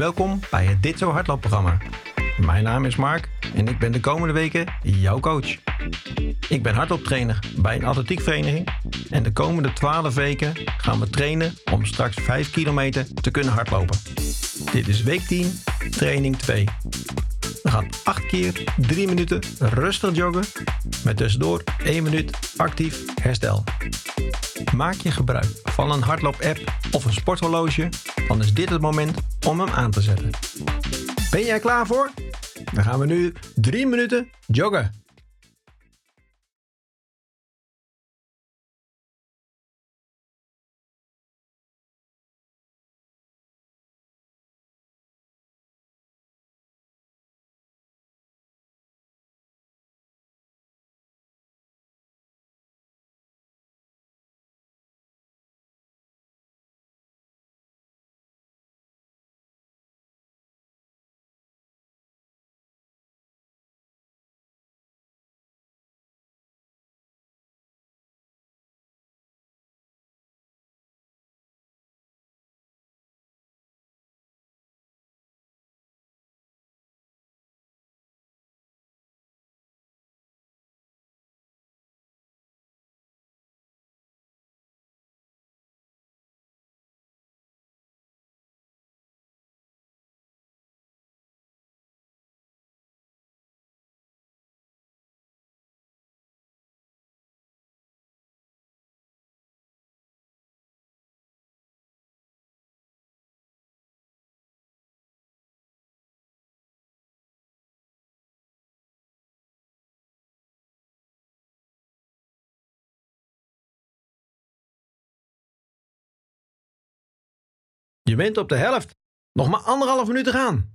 Welkom bij het Dit Zo Hardloopprogramma. Mijn naam is Mark en ik ben de komende weken jouw coach. Ik ben hardlooptrainer bij een atletiekvereniging en de komende 12 weken gaan we trainen om straks 5 kilometer te kunnen hardlopen. Dit is week 10, training 2. We gaan 8 keer 3 minuten rustig joggen met tussendoor 1 minuut actief herstel. Maak je gebruik van een hardloop-app of een sporthorloge, dan is dit het moment om hem aan te zetten. Ben jij klaar voor? Dan gaan we nu 3 minuten joggen. Je bent op de helft. Nog maar anderhalf minuut te gaan.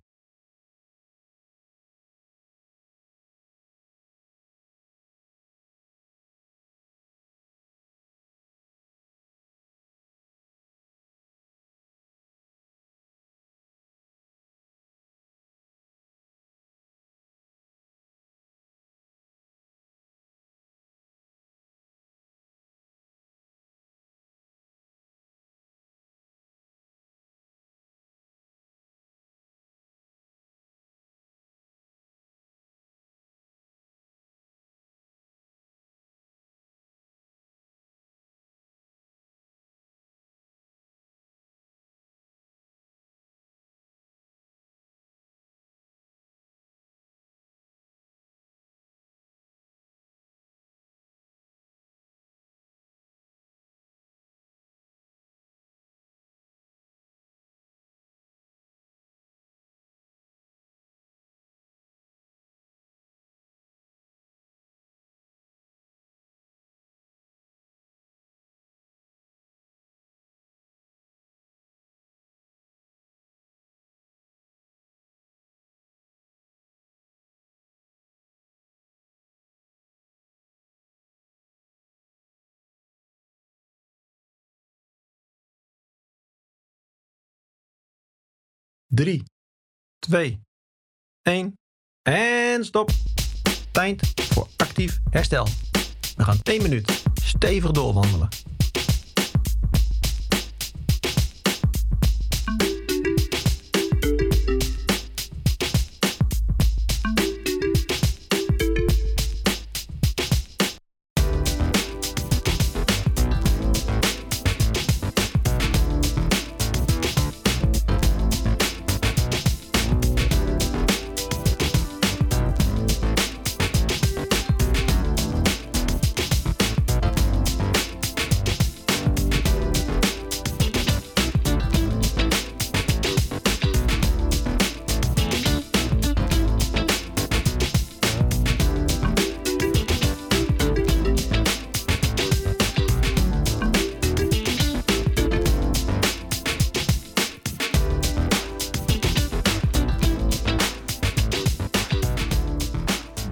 Drie, twee, één en stop. Tijd voor actief herstel. We gaan 1 minuut stevig doorwandelen.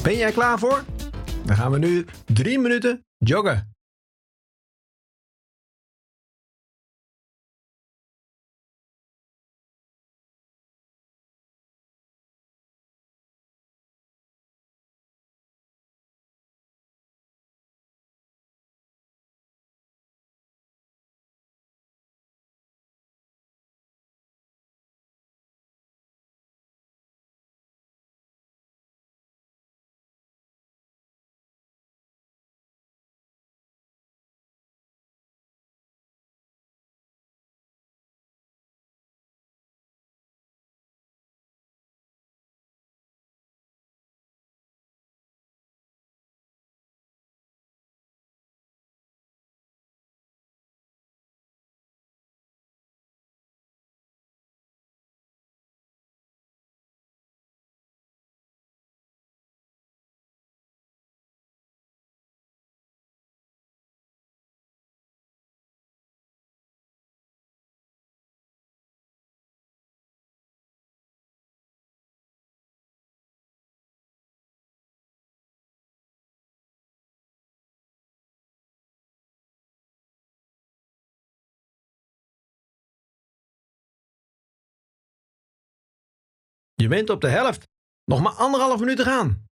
Ben jij klaar voor? Dan gaan we nu 3 minuten joggen. Je bent op de helft. Nog maar anderhalf minuut te gaan.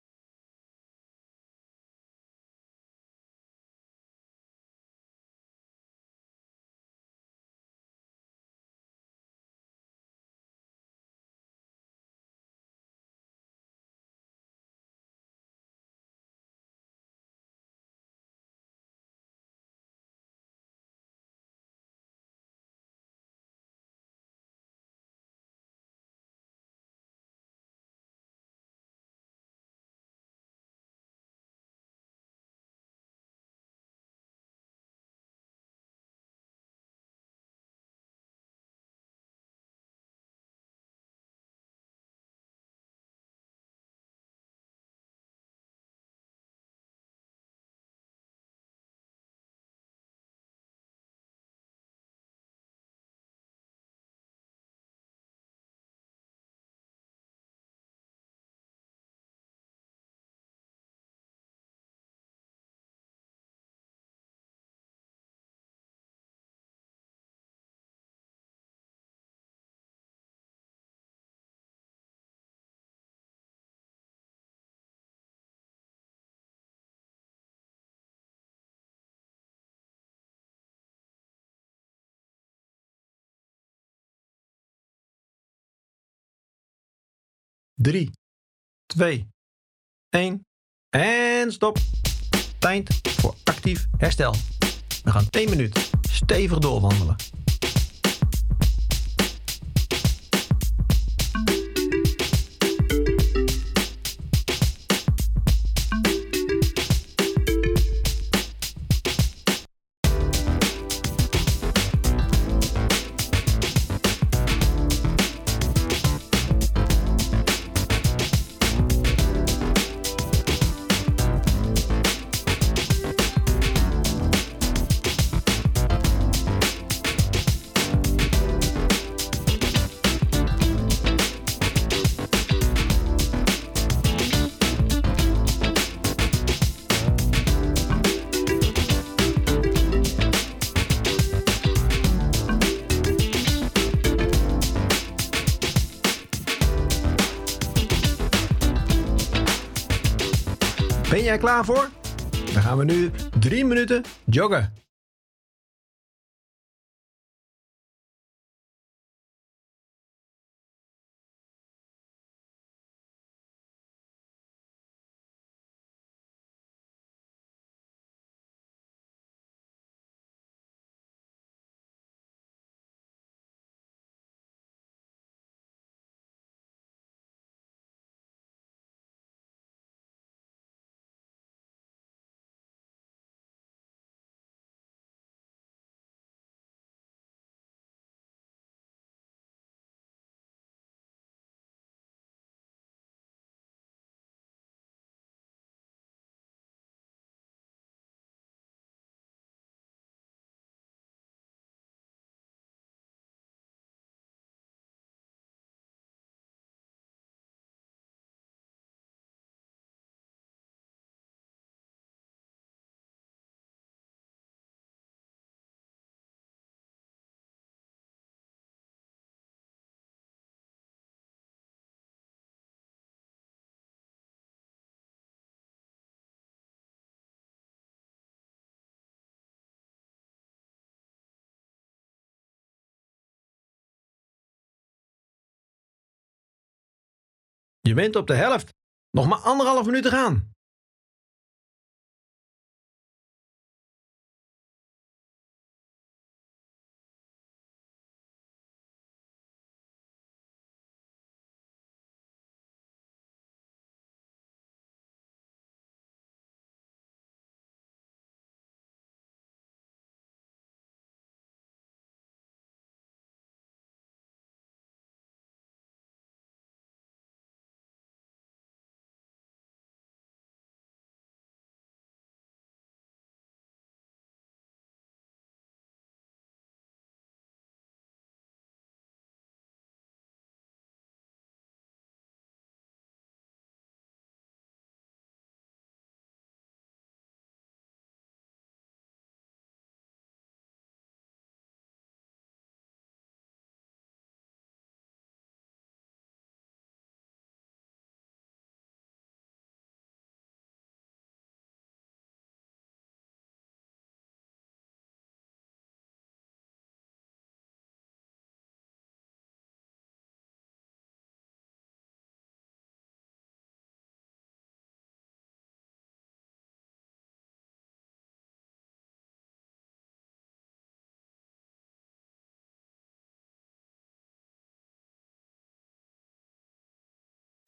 Drie, twee, één en stop. Tijd voor actief herstel. We gaan 10 minuten stevig doorwandelen. Klaar voor? Dan gaan we nu drie minuten joggen. Je bent op de helft. Nog maar anderhalf minuut te gaan.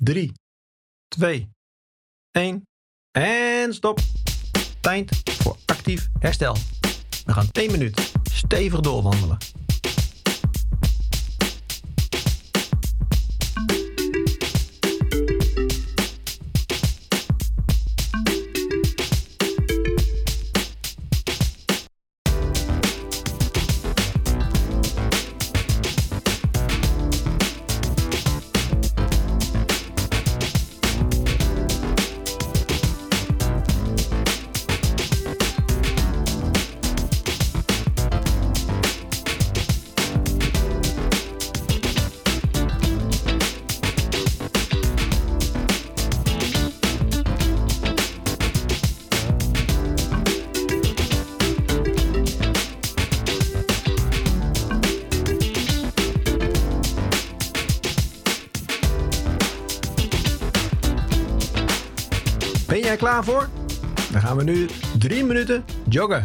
3, 2, 1 en stop. Tijd voor actief herstel. We gaan 10 minuten stevig doorwandelen. Ben jij klaar voor? Dan gaan we nu 3 minuten joggen.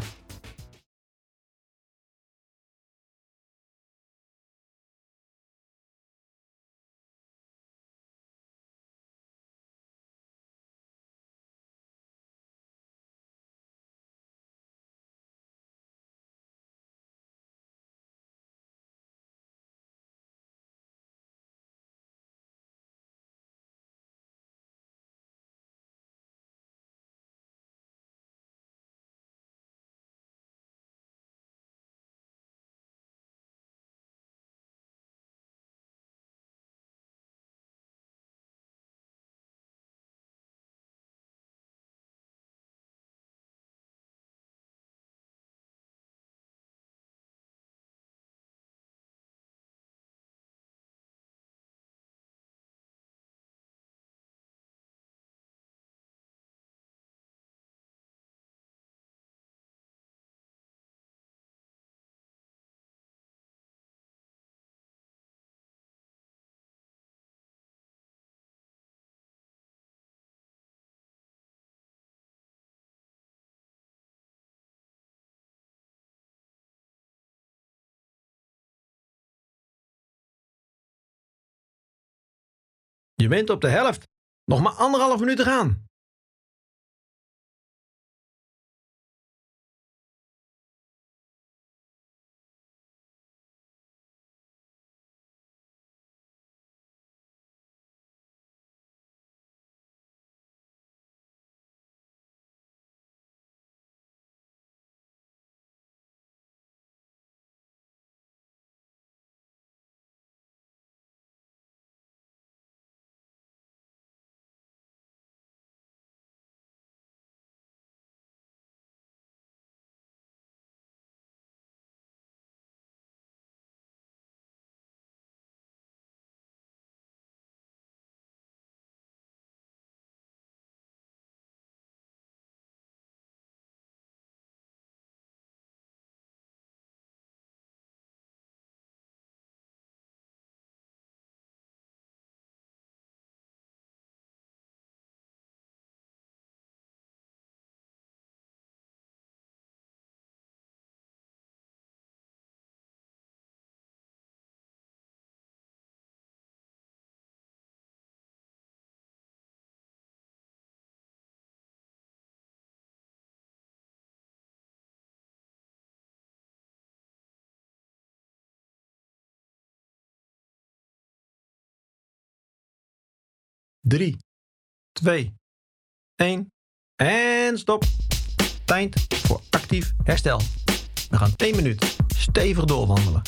Je bent op de helft. Nog maar anderhalf minuut te gaan. Drie, twee, één en stop. Tijd voor actief herstel. We gaan 10 minuten stevig doorwandelen.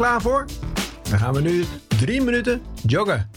Klaar voor? Dan gaan we nu drie minuten joggen.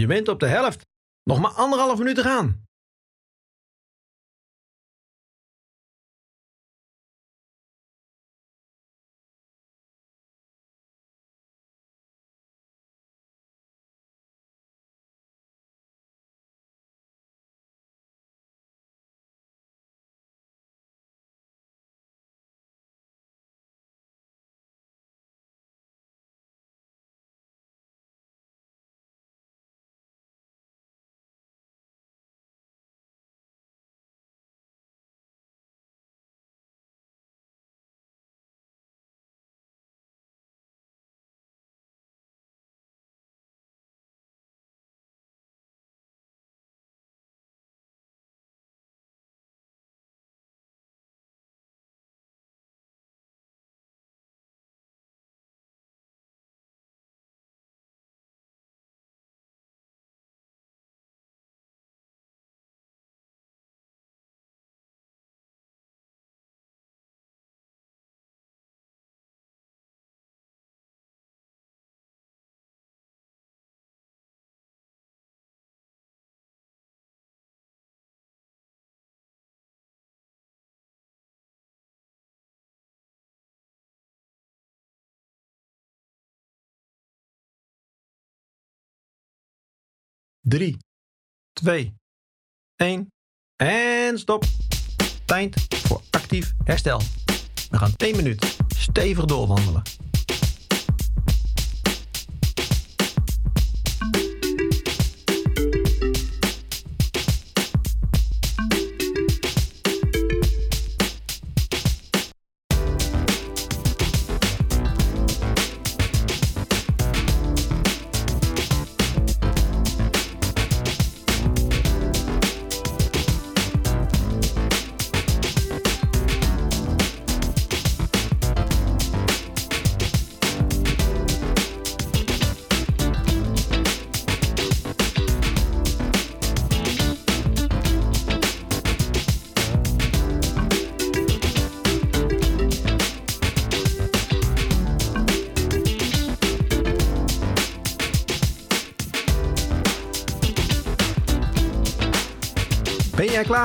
Je bent op de helft. Nog maar anderhalf minuut te gaan. Drie, twee, één en stop. Tijd voor actief herstel. We gaan 1 minuut stevig doorwandelen.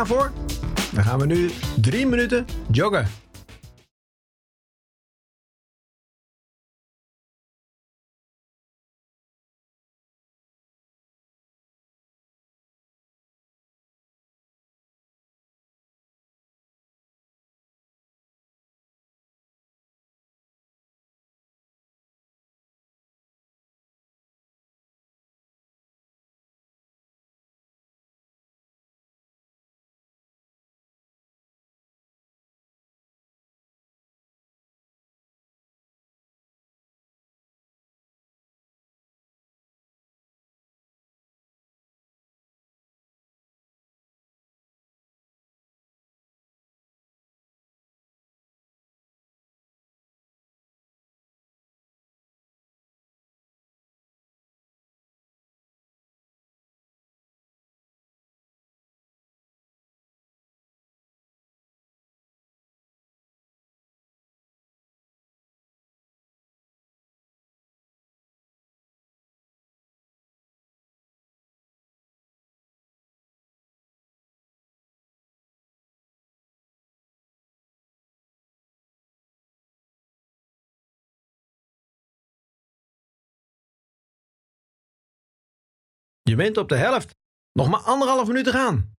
Voor? Dan gaan we nu drie minuten joggen. Je bent op de helft. Nog maar anderhalf minuut te gaan.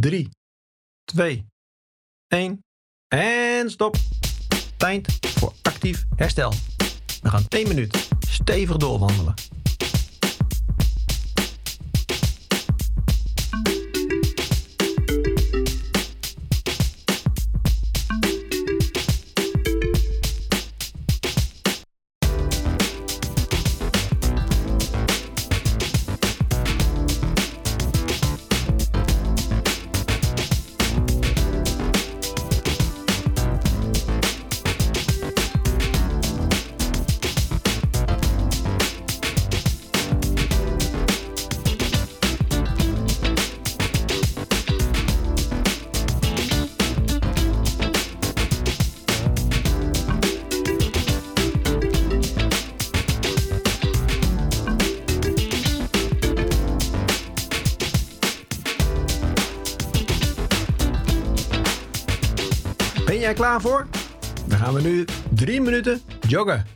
Drie, twee, één en stop. Tijd voor actief herstel. We gaan 1 minuut stevig doorwandelen. Jij klaar voor? Dan gaan we nu 3 minuten joggen.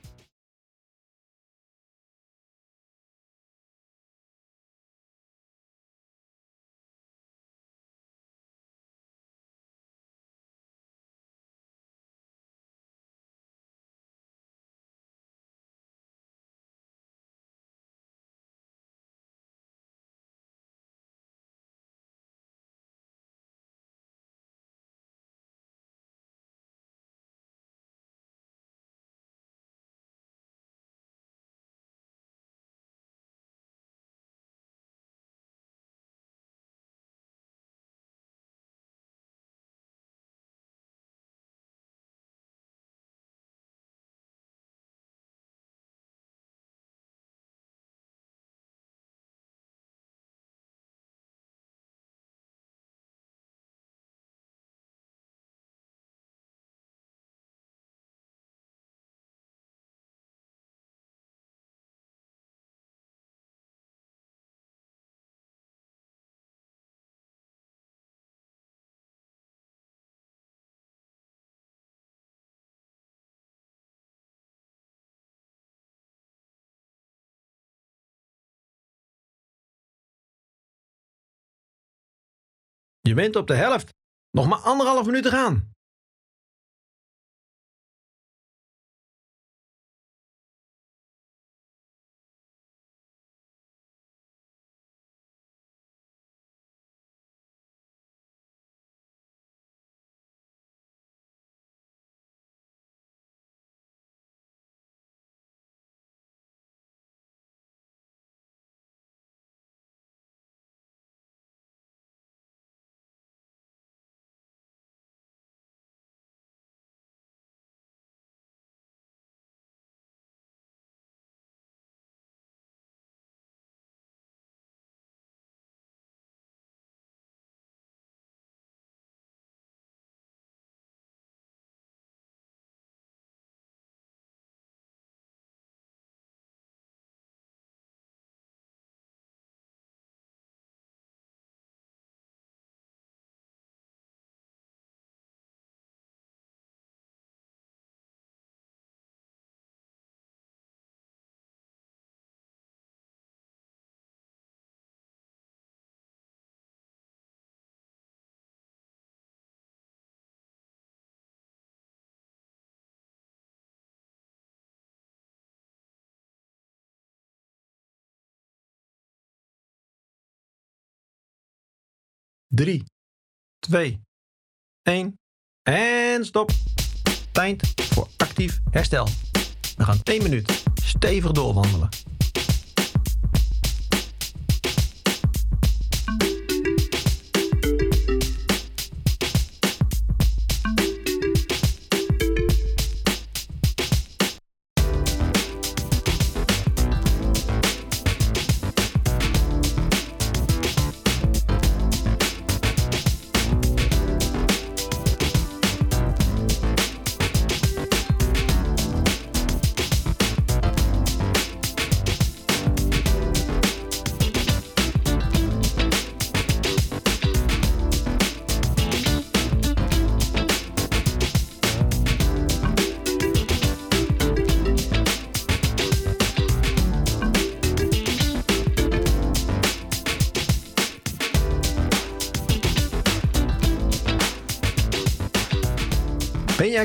Je bent op de helft. Nog maar anderhalf minuut te gaan. 3, 2, 1 en stop. Tijd voor actief herstel. We gaan 1 minuut stevig doorwandelen.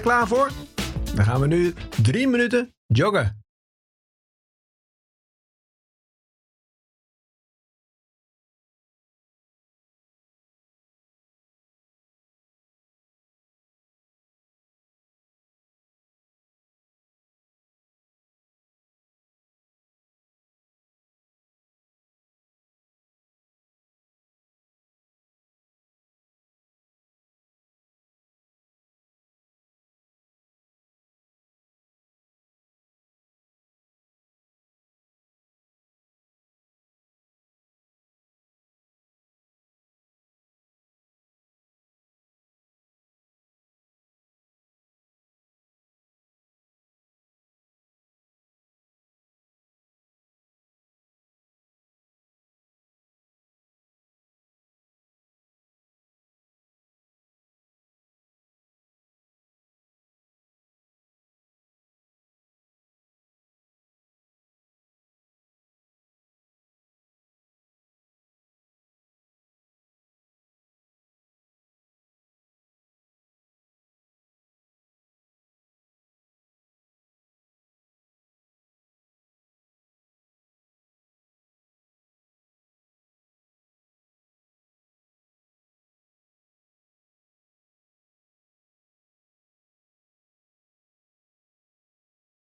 Klaar voor? Dan gaan we nu drie minuten joggen.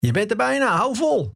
Je bent er bijna, hou vol.